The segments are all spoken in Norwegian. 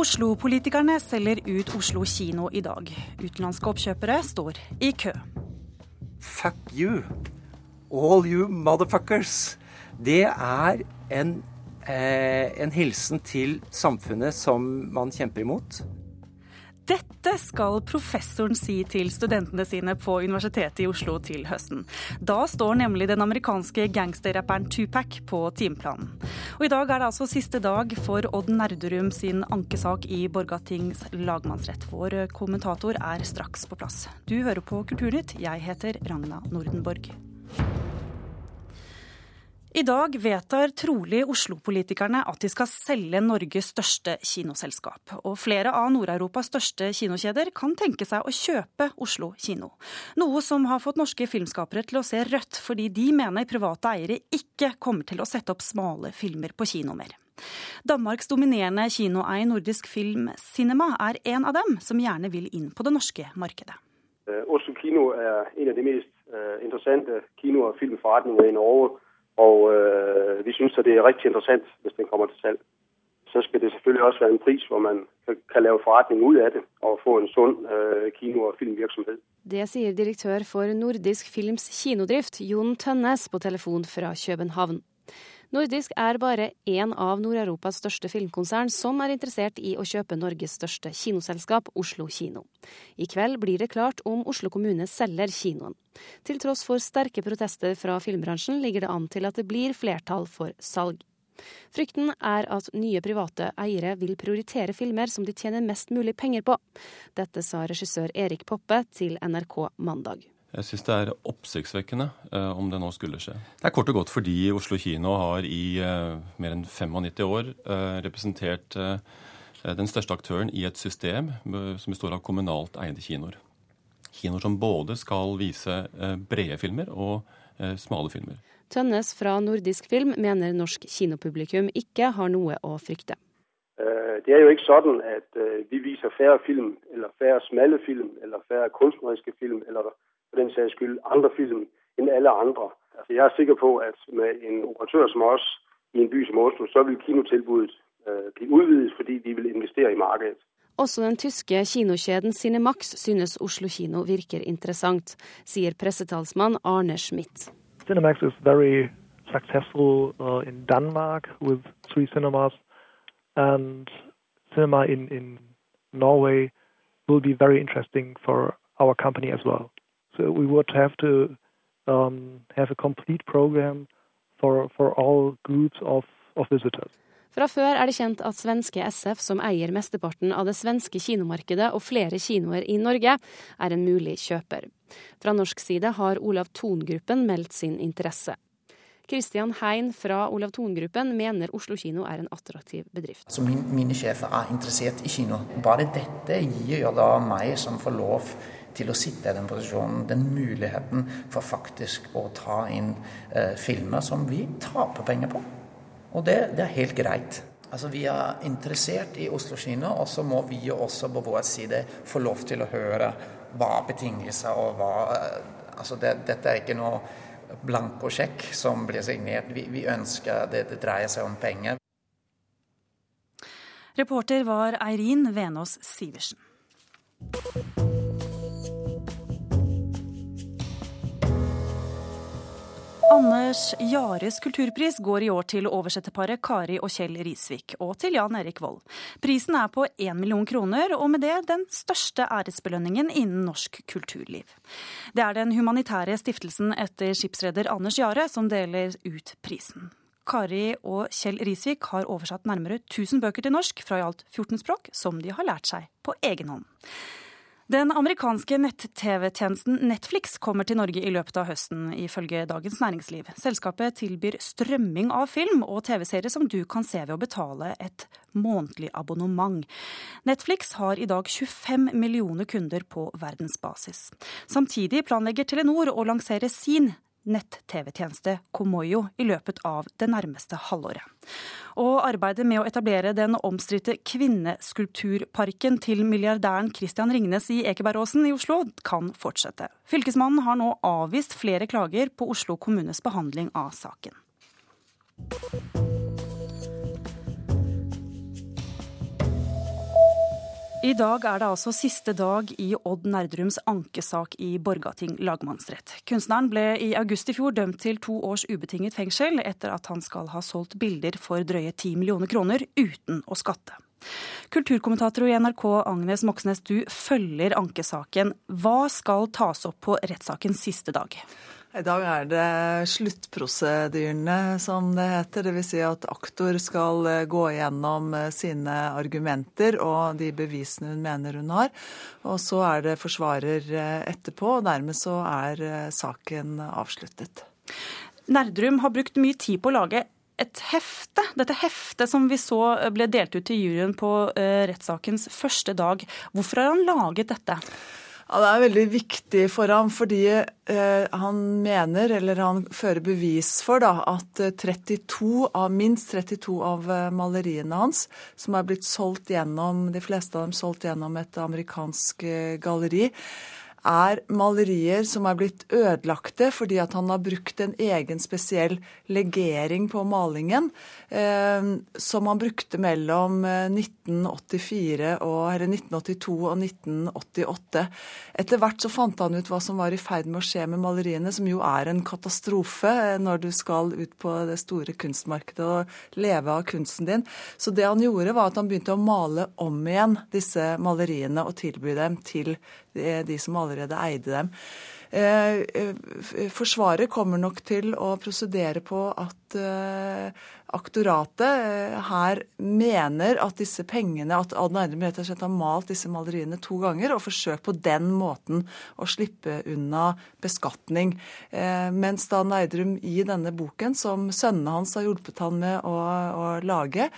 Oslo-politikerne selger ut Oslo kino i dag. Utenlandske oppkjøpere står i kø. Fuck you, all you motherfuckers. Det er en, eh, en hilsen til samfunnet som man kjemper imot. Dette skal professoren si til studentene sine på Universitetet i Oslo til høsten. Da står nemlig den amerikanske gangsterrapperen Tupac på timeplanen. Og i dag er det altså siste dag for Odd Nerderum sin ankesak i Borgatings lagmannsrett. Vår kommentator er straks på plass. Du hører på Kulturnytt. Jeg heter Ragna Nordenborg. I dag vedtar trolig Oslo-politikerne at de skal selge Norges største kinoselskap. Og flere av Nord-Europas største kinokjeder kan tenke seg å kjøpe Oslo kino. Noe som har fått norske filmskapere til å se rødt, fordi de mener private eiere ikke kommer til å sette opp smale filmer på kino mer. Danmarks dominerende kinoeier Nordisk Film Cinema er en av dem som gjerne vil inn på det norske markedet. Eh, Oslo kino er en av de mest eh, interessante kino- og filmforretningene i Norge. Og øh, vi syns det er rigtig interessant hvis den kommer til salg. Så skal det selvfølgelig også være en pris hvor man kan lave forretning ut av det og få en sund øh, kino- og filmvirksomhet. Det sier direktør for Nordisk Films kinodrift, Jon Tønnes, på telefon fra København. Nordisk er bare én av Nord-Europas største filmkonsern som er interessert i å kjøpe Norges største kinoselskap, Oslo kino. I kveld blir det klart om Oslo kommune selger kinoen. Til tross for sterke protester fra filmbransjen ligger det an til at det blir flertall for salg. Frykten er at nye private eiere vil prioritere filmer som de tjener mest mulig penger på. Dette sa regissør Erik Poppe til NRK mandag. Jeg syns det er oppsiktsvekkende eh, om det nå skulle skje. Det er kort og godt fordi Oslo kino har i eh, mer enn 95 år eh, representert den største aktøren i et system som består av kommunalt eide kinoer. Kinoer som både skal vise brede filmer og smale filmer. Tønnes fra Nordisk Film mener norsk kinopublikum ikke har noe å frykte. Det er jo ikke sånn at vi viser færre film, eller færre smale film, eller færre kunstneriske film, eller for den sags skyld andre film end alle andre. Altså, jeg er sikker på at med en operatør som os i en by som Oslo, så vil kinotilbudet blive udvidet, fordi de vil investere i markedet. Også den tyske kinokjeden Cinemax synes Oslo kino virker interessant, sier pressetalsmann Arne Schmidt. Cinemax is very successful uh, in Denmark with three cinemas, and cinema in, in Norway will be very interesting for our company as well. So we would have to um, have a complete program for, for all groups of, of visitors. Fra før er det kjent at svenske SF, som eier mesteparten av det svenske kinomarkedet og flere kinoer i Norge, er en mulig kjøper. Fra norsk side har Olav Thon-gruppen meldt sin interesse. Christian Hein fra Olav Thon-gruppen mener Oslo kino er en attraktiv bedrift. Altså min, mine sjefer er interessert i kino. Bare dette gir jo da meg som får lov til å sitte i den posisjonen, den muligheten for faktisk å ta inn eh, filmer som vi taper penger på. Og det, det, er helt greit. Altså Vi er interessert i Oslo kino, og så må vi jo også på vår side få lov til å høre hva betingelser og hva Altså det, Dette er ikke noe blankosjekk som blir signert. Vi, vi ønsker det, det dreier seg om penger. Reporter var Eirin Venås Sivertsen. Anders Jares kulturpris går i år til oversetterparet Kari og Kjell Risvik, og til Jan Erik Vold. Prisen er på én million kroner, og med det den største æresbelønningen innen norsk kulturliv. Det er den humanitære stiftelsen etter skipsreder Anders Jare som deler ut prisen. Kari og Kjell Risvik har oversatt nærmere 1000 bøker til norsk fra i alt 14 språk, som de har lært seg på egen hånd. Den amerikanske nett-TV-tjenesten Netflix kommer til Norge i løpet av høsten, ifølge Dagens Næringsliv. Selskapet tilbyr strømming av film og TV-serier som du kan se ved å betale et månedlig abonnement. Netflix har i dag 25 millioner kunder på verdensbasis. Samtidig planlegger Telenor å lansere sin nett-TV-tjeneste Komoyo i løpet av det nærmeste halvåret. Og arbeidet med å etablere den omstridte kvinneskulpturparken til milliardæren Christian Ringnes i Ekebergåsen i Oslo kan fortsette. Fylkesmannen har nå avvist flere klager på Oslo kommunes behandling av saken. I dag er det altså siste dag i Odd Nerdrums ankesak i Borgating lagmannsrett. Kunstneren ble i august i fjor dømt til to års ubetinget fengsel etter at han skal ha solgt bilder for drøye ti millioner kroner uten å skatte. Kulturkommentator i NRK Agnes Moxnes, du følger ankesaken. Hva skal tas opp på rettssakens siste dag? I dag er det sluttprosedyrene, som det heter. Dvs. Si at aktor skal eh, gå gjennom eh, sine argumenter og de bevisene hun mener hun har. Og så er det forsvarer eh, etterpå, og dermed så er saken avsluttet. Nerdrum har brukt mye tid på å lage et hefte. Dette heftet som vi så ble delt ut til juryen på rettssakens første dag. Hvorfor har han laget dette? Ja, Det er veldig viktig for ham fordi eh, han mener, eller han fører bevis for, da, at 32 av, minst 32 av eh, maleriene hans, som er blitt solgt gjennom, de fleste av dem solgt gjennom et amerikansk eh, galleri, er malerier som er blitt ødelagte fordi at han har brukt en egen spesiell legering på malingen, eh, som han brukte mellom 1984 eh, og, eller 1982 og 1988. Etter hvert så fant han ut hva som var i ferd med å skje med maleriene, som jo er en katastrofe eh, når du skal ut på det store kunstmarkedet og leve av kunsten din. Så det han gjorde, var at han begynte å male om igjen disse maleriene og tilby dem til de som allerede eide dem. Eh, eh, Forsvaret kommer nok til å prosedere på at eh, aktoratet her mener at disse pengene, at Odd Eidem rett og slett har malt disse maleriene to ganger og forsøkt på den måten å slippe unna beskatning. Mens da Neidrum i denne boken, som sønnene hans har hjulpet han med å, å lage,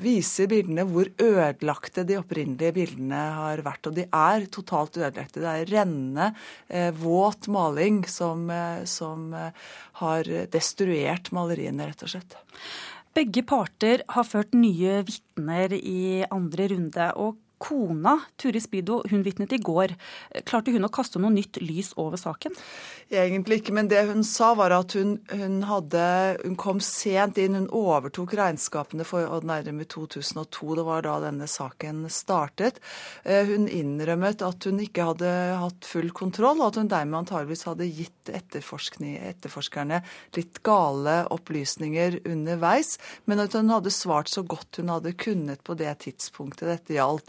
viser bildene hvor ødelagte de opprinnelige bildene har vært. Og de er totalt ødelagte. Det er rennende, våt maling som, som har destruert maleriene rett og slett. Begge parter har ført nye vitner i andre runde. og Kona, Turi Spido, hun vitnet i går. Klarte hun å kaste noe nytt lys over saken? Egentlig ikke, men det hun sa var at hun, hun, hadde, hun kom sent inn. Hun overtok regnskapene for Odd Nerdrum i 2002. Det var da denne saken startet. Eh, hun innrømmet at hun ikke hadde hatt full kontroll, og at hun dermed antageligvis hadde gitt etterforskerne litt gale opplysninger underveis, men at hun hadde svart så godt hun hadde kunnet på det tidspunktet dette gjaldt.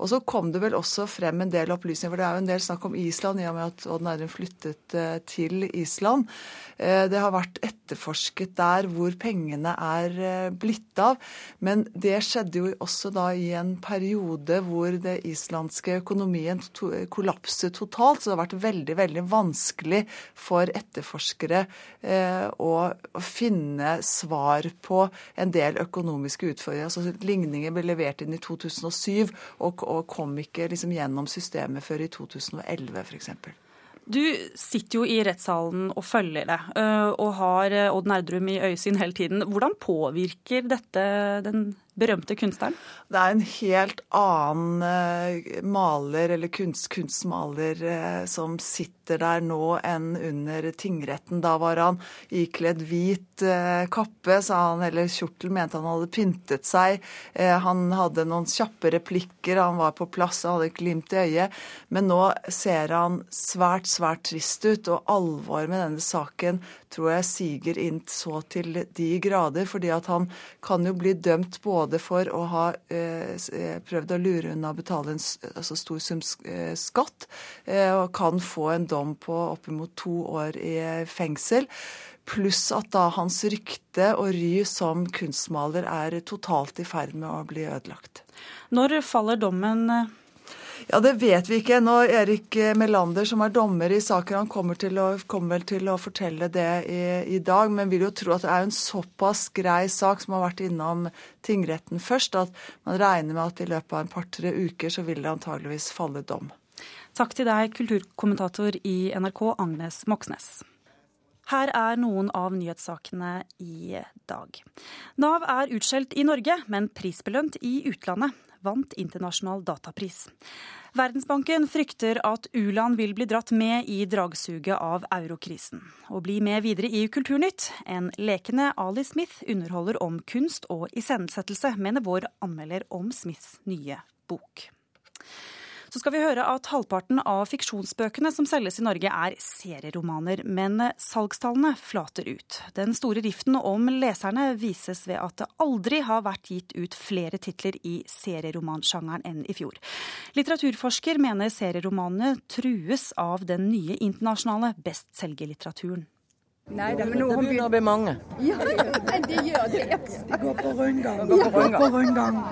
Og så kom det vel også frem en del opplysninger, for det er jo en del snakk om Island i og med at Odd Nærum flyttet eh, til Island. Eh, det har vært etterforsket der hvor pengene er eh, blitt av. Men det skjedde jo også da i en periode hvor det islandske økonomien kollapset totalt. Så det har vært veldig, veldig vanskelig for etterforskere å finne svar på en del økonomiske utfordringer. Altså, ligninger ble levert inn i 2007 og, og kom ikke liksom gjennom systemet før i 2011 f.eks. Du sitter jo i rettssalen og følger det, øh, og har øh, Odd Nerdrum i øyesyn hele tiden. Hvordan påvirker dette den berømte kunstneren? Det er en helt annen uh, maler, eller kunst, kunstmaler, uh, som sitter der nå enn under tingretten. Da var han ikledd hvit uh, kappe, sa han, eller kjortel, mente han hadde pyntet seg. han hadde noen kjappe replikker, han var på plass, han hadde glimt i øyet. Men nå ser han svært, svært trist ut, og alvoret med denne saken tror jeg siger inn så til de grader, fordi at han kan jo bli dømt både for å ha eh, eh prøvd å lure unna å betale en altså stor sum eh, skatt, eh, og kan få en dom på oppimot to år i fengsel. Pluss at da hans rykte og ry som kunstmaler er totalt i ferd med å bli ødelagt. Når faller dommen? Ja, Det vet vi ikke. Nå Erik Melander, som er dommer i saken, han kommer, til vel til å fortelle det i, i, dag. Men vil jo tro at det er en såpass grei sak som har vært innom tingretten først, at man regner med at i løpet av en par-tre uker så vil det antageligvis falle dom. Takk til deg, kulturkommentator i NRK, Agnes Moxnes. Her er noen av nyhetssakene i dag. Nav er utskjelt i Norge, men prisbelønt i utlandet vant internasjonal datapris. Verdensbanken frykter at u-land vil bli dratt med i dragsuget av eurokrisen. Og bli med videre i Kulturnytt. En lekende Ali Smith underholder om kunst og iscenesettelse, mener vår anmelder om Smiths nye bok. Så skal vi høre at halvparten av fiksjonsbøkene som selges i Norge er serieromaner, men salgstallene flater ut. Den store riften om leserne vises ved at det aldri har vært gitt ut flere titler i serieromansjangeren enn i fjor. Litteraturforsker mener serieromanene trues av den nye internasjonale bestselgerlitteraturen. Nei, det, det begynner å bli mange. Ja, det gjør det. Det går på rundgang. Det går på rundgang.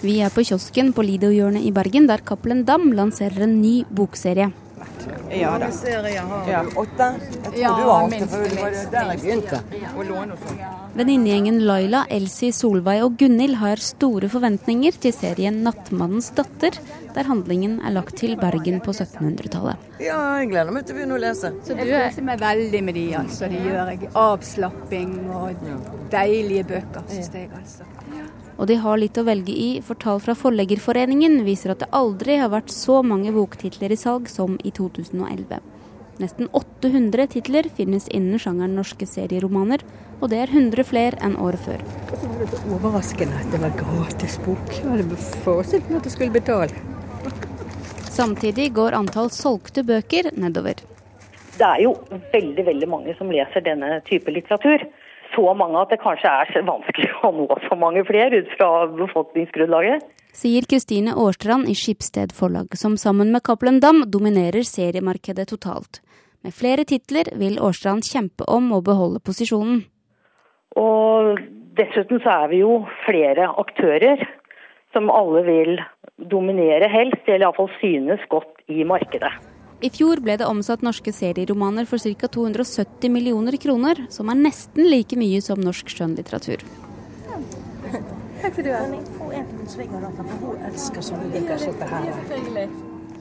Ja. Vi er på kiosken på Lido-hjørnet i Bergen, der Cappelen Dam lanserer en ny bokserie. Ja da. Ja. Åtte? Jeg tror ja, du har åtte, for det var der jeg begynte. Venninnegjengen Laila, Elsie, Solveig og Gunhild har store forventninger til serien 'Nattmannens datter', der handlingen er lagt til Bergen på 1700-tallet. Ja, jeg gleder meg til å begynne å lese. Så du jeg koser meg veldig med de, altså. De gjør jeg. Avslapping og deilige bøker, syns jeg, altså og de har litt å velge i, for tall fra Forleggerforeningen viser at det aldri har vært så mange boktitler i salg som i 2011. Nesten 800 titler finnes innen sjangeren norske serieromaner, og det er 100 flere enn året før. Det var det overraskende at det var gratis bok. Jeg hadde forestilt meg at jeg skulle betale. Samtidig går antall solgte bøker nedover. Det er jo veldig, veldig mange som leser denne type litteratur så mange at det kanskje er vanskelig å nå så mange flere ut fra befolkningsgrunnlaget. Sier Kristine Årstrand i Skipsted forlag, som sammen med Cappelen Dam dominerer seriemarkedet totalt. Med flere titler vil Årstrand kjempe om å beholde posisjonen. Og dessuten så er vi jo flere aktører som alle vil dominere helst, eller iallfall synes godt i markedet. I fjor ble det omsatt norske serieromaner for ca. 270 millioner kroner, som er nesten like mye som norsk skjønnlitteratur.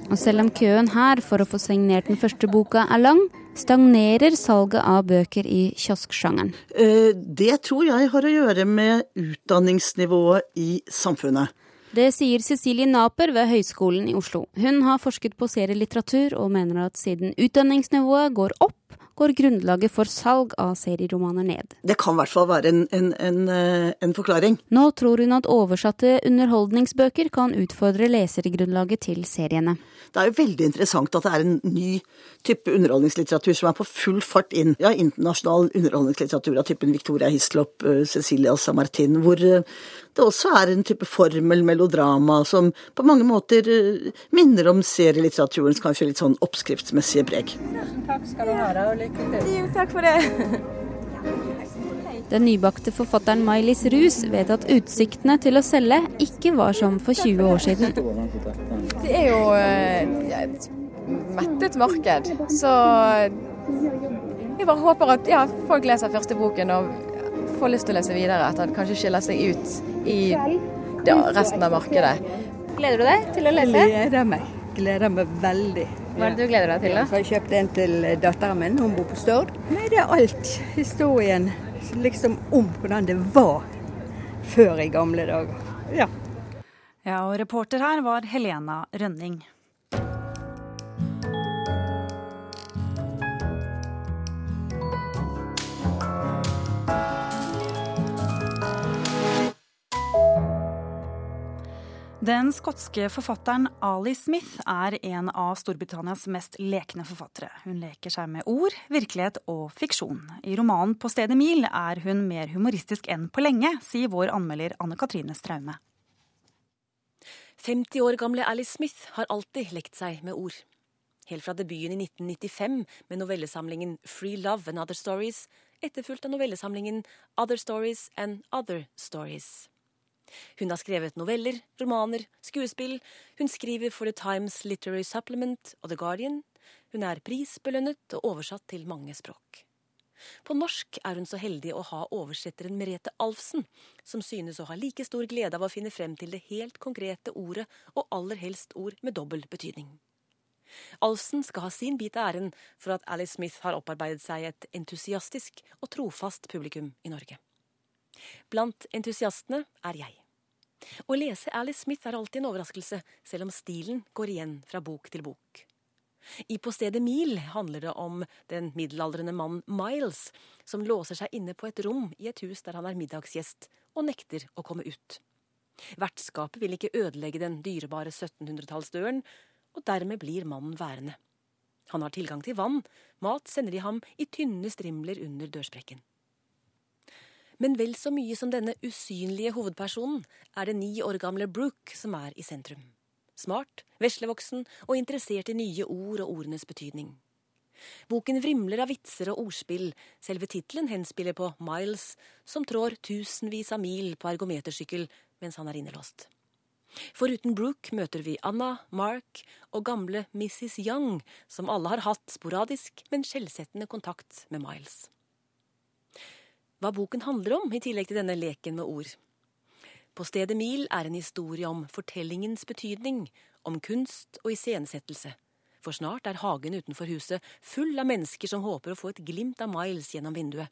Og selv om køen her for å få signert den første boka er lang, stagnerer salget av bøker i kiosksjangeren. Eh, det tror jeg har å gjøre med utdanningsnivået i samfunnet. Det sier Cecilie Naper ved Høgskolen i Oslo. Hun har forsket på serielitteratur, og mener at siden utdanningsnivået går opp, går grunnlaget for salg av serieromaner ned. Det kan i hvert fall være en, en, en, eh, en, forklaring. Nå tror hun at oversatte underholdningsbøker kan utfordre lesergrunnlaget til seriene. Det er jo veldig interessant at det er en ny type underholdningslitteratur som er på full fart inn. Ja, internasjonal underholdningslitteratur av typen Victoria Hislop, eh, Cecilia Samartin, hvor eh, det også er en type formel melodrama som på mange måter minner om serielitteraturens kanskje litt sånn oppskriftsmessige preg. Takk skal du ha, Jo, takk for det. Den nybakte forfatteren Mailis Rus vet at utsiktene til å selge ikke var som for 20 år siden. Det er jo eh, et mettet marked, så jeg bare håper at ja, folk leser første boken og får lyst til å lese videre, at han kanskje skiller seg ut i resten av markedet. Gleder du deg til å lese? Gleder meg. Gleder meg veldig. Hva er det du gleder deg til, da? Jeg kjøpt en til datteren min, hun bor på Stord. Nei, det er alt. Historien liksom om hvordan det var før i gamle dager. Ja. Ja, og reporter her var Helena Rønning. Den skotske forfatteren Ali Smith er en av Storbritannias mest lekne forfattere. Hun leker seg med ord, virkelighet og fiksjon. I romanen 'På stedet mil' er hun mer humoristisk enn på lenge, sier vår anmelder Anne Katrine Straume. 50 år gamle Ali Smith har alltid lekt seg med ord. Helt fra debuten i 1995 med novellesamlingen Free Love and Other Stories, etterfulgt av novellesamlingen Other Stories and Other Stories. Hun har skrevet noveller, romaner, skuespill. Hun skriver for The Times Literary Supplement og The Guardian. Hun er prisbelønnet og oversatt til mange språk. På norsk er hun så heldig å ha oversetteren Merete Alfsen, som synes å ha like stor glede av å finne frem til det helt konkrete ordet, og aller helst ord med dobbel betydning. Alfsen skal ha sin bit av æren for at Alice Smith har opparbeidet seg et entusiastisk og trofast publikum i Norge. Blant entusiastene er jeg. Å lese Alice Smith er alltid en overraskelse, selv om stilen går igjen fra bok til bok. I På stedet Mil handler det om den middelaldrende mannen Miles, som låser seg inne på et rom i et hus der han er middagsgjest, og nekter å komme ut. Vertskapet vil ikke ødelegge den dyrebare 1700-tallsdøren, og dermed blir mannen værende. Han har tilgang til vann, mat sender de ham i tynne strimler under dørsprekken. Men vel så mye som denne usynlige hovedpersonen er det ni år gamle Brooke som er i sentrum. Smart, veslevoksen og interessert i nye ord og ordenes betydning. Boken vrimler av vitser og ordspill, selve tittelen henspiller på Miles, som trår tusenvis av mil på ergometersykkel mens han er innelåst. Foruten Brooke møter vi Anna, Mark og gamle Mrs. Young, som alle har hatt sporadisk, men skjellsettende kontakt med Miles. Hva boken handler om, i tillegg til denne leken med ord. På stedet Mil er en historie om fortellingens betydning, om kunst og iscenesettelse. For snart er hagen utenfor huset full av mennesker som håper å få et glimt av Miles gjennom vinduet,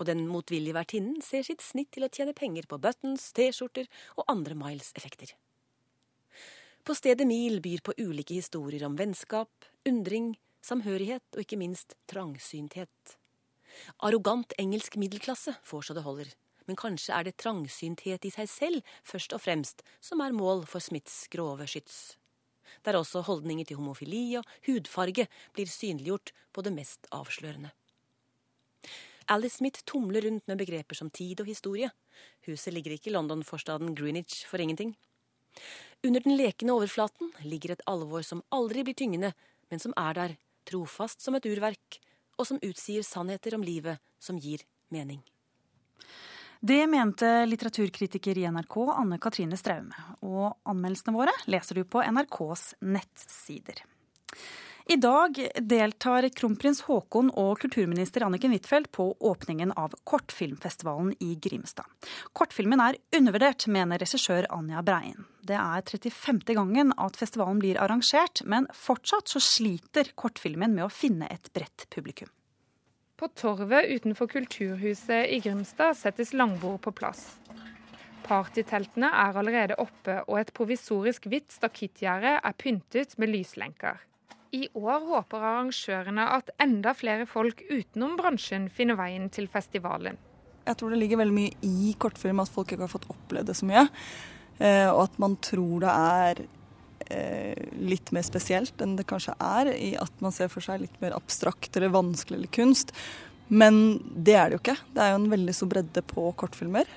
og den motvillige vertinnen ser sitt snitt til å tjene penger på buttons, T-skjorter og andre Miles-effekter. På stedet Mil byr på ulike historier om vennskap, undring, samhørighet og ikke minst trangsynthet. Arrogant engelsk middelklasse får så det holder, men kanskje er det trangsynthet i seg selv først og fremst som er mål for Smiths grove skyts. Der også holdninger til homofili og hudfarge blir synliggjort på det mest avslørende. Alice Smith tumler rundt med begreper som tid og historie. Huset ligger ikke i London-forstaden Greenwich for ingenting. Under den lekende overflaten ligger et alvor som aldri blir tyngende, men som er der, trofast som et urverk, og som utsier sannheter om livet som gir mening. Det mente litteraturkritiker i NRK Anne Katrine Straume. Og anmeldelsene våre leser du på NRKs nettsider. I dag deltar kronprins Haakon og kulturminister Anniken Huitfeldt på åpningen av Kortfilmfestivalen i Grimstad. Kortfilmen er undervurdert, mener regissør Anja Breien. Det er 35. gangen at festivalen blir arrangert, men fortsatt så sliter kortfilmen med å finne et bredt publikum. På torvet utenfor Kulturhuset i Grimstad settes langbord på plass. Partyteltene er allerede oppe, og et provisorisk hvitt stakittgjerde er pyntet med lyslenker. I år håper arrangørene at enda flere folk utenom bransjen finner veien til festivalen. Jeg tror det ligger veldig mye i kortfilm at folk ikke har fått opplevd det så mye. Eh, og at man tror det er eh, litt mer spesielt enn det kanskje er, i at man ser for seg litt mer abstrakt eller vanskelig eller kunst. Men det er det jo ikke. Det er jo en veldig stor bredde på kortfilmer.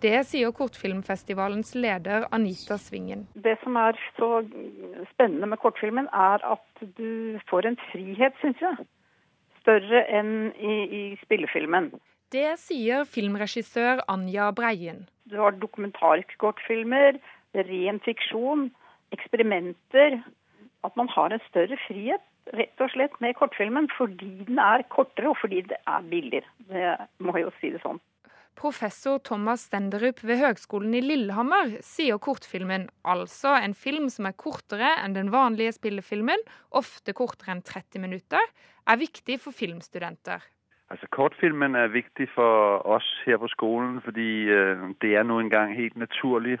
Det sier kortfilmfestivalens leder Anita Svingen. Det som er så spennende med kortfilmen, er at du får en frihet, syns jeg. Større enn i, i spillefilmen. Det sier filmregissør Anja Breien. Du har dokumentariske kortfilmer, ren fiksjon, eksperimenter. At man har en større frihet rett og slett med kortfilmen fordi den er kortere og fordi det er billigere. Det må jeg jo si det sånn. Professor Thomas Stenderup ved Høgskolen i Lillehammer sier kortfilmen, altså en film som er kortere enn den vanlige spillefilmen, ofte kortere enn 30 minutter, er viktig for filmstudenter. Altså, Kortfilmen er viktig for oss her på skolen fordi øh, det er nå engang helt naturlig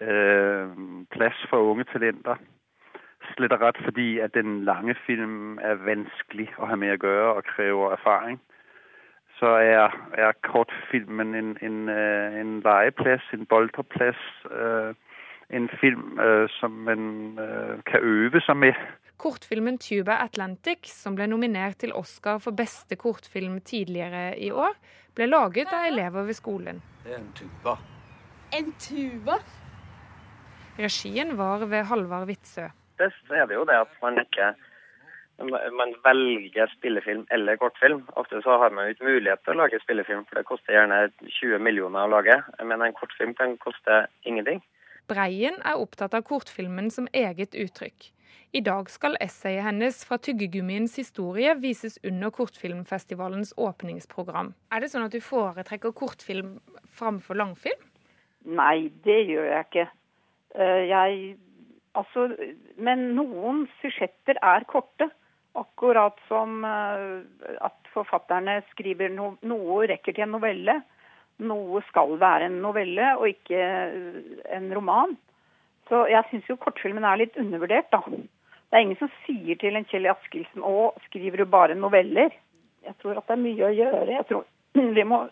øh, plass for unge talenter. Slett og rett fordi at den lange film er vanskelig å ha med å gjøre og krever erfaring så er, er kortfilmen en, en, øh, en, legeplass, en bolterplass. Øh, en film øh, som man kan øve seg med. Kortfilmen 'Tuba Atlantic', som ble nominert til Oscar for beste kortfilm tidligere i år, ble laget av elever ved skolen. Det er en tuba. En tuba? Regien var ved Halvard Witzøe. Det er vi jo det at man ikke man velger spillefilm eller kortfilm. Ofte så har man jo ikke mulighet til å lage spillefilm, for det koster gjerne 20 millioner å lage. Men en kortfilm kan koste ingenting. Breien er opptatt av kortfilmen som eget uttrykk. I dag skal essayet hennes fra tyggegummiens historie vises under Kortfilmfestivalens åpningsprogram. Er det sånn at du foretrekker kortfilm framfor langfilm? Nei, det gjør jeg ikke. Eh, jeg, altså, men noen sysjetter er korte. Akkurat som eh, at forfatterne skriver no, noe rekker til en novelle. Noe skal være en novelle og ikke eh, en roman. Så jeg syns jo kortfilmen er litt undervurdert, da. Det er ingen som sier til en Kjell Askildsen å, skriver du bare noveller? Jeg tror at det er mye å gjøre. Jeg tror vi må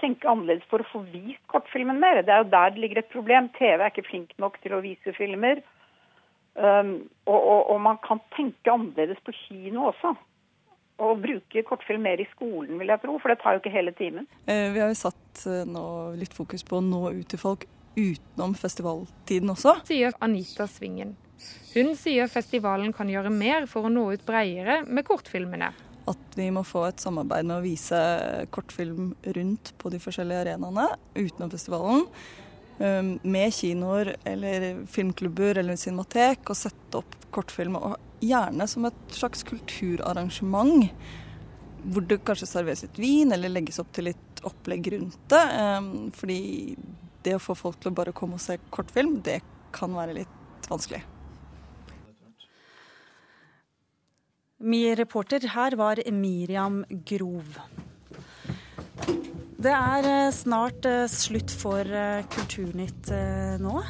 tenke annerledes for å få vist kortfilmen mer. Det er jo der det ligger et problem. TV er ikke flink nok til å vise filmer. Um, og, og, og, man kan tenke annerledes på kino også. Og bruke kortfilm mer i skolen, vil jeg tro, for det tar jo ikke hele timen. Eh, vi har jo satt eh, nå litt fokus på å nå ut til folk utenom festivaltiden også. Sier Anita Svingen. Hun sier festivalen kan gjøre mer for å nå ut bredere med kortfilmene at vi må få et samarbeid med å vise kortfilm rundt på de forskjellige arenaene utenom festivalen. Um, med kinoer eller filmklubber eller cinematek, og sette opp kortfilm. Og gjerne som et slags kulturarrangement. Hvor det kanskje serveres litt vin, eller legges opp til litt opplegg rundt det. Um, fordi det å få folk til å bare komme og se kortfilm, det kan være litt vanskelig. Min reporter her var Miriam Grov. Det er eh, snart eh, slutt for eh, Kulturnytt nå.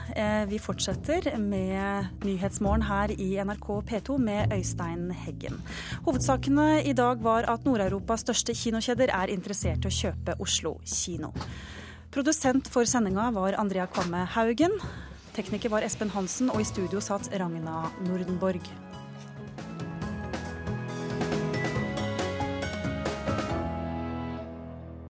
Vi fortsetter med Nyhetsmorgen her i NRK P2 med Øystein Heggen. Hovedsakene i dag var at Nord-Europas største kinokjeder er interessert i å kjøpe Oslo kino. Produsent for sendinga var Andrea Kvamme Haugen. Tekniker var Espen Hansen, og i studio satt Ragna Nordenborg.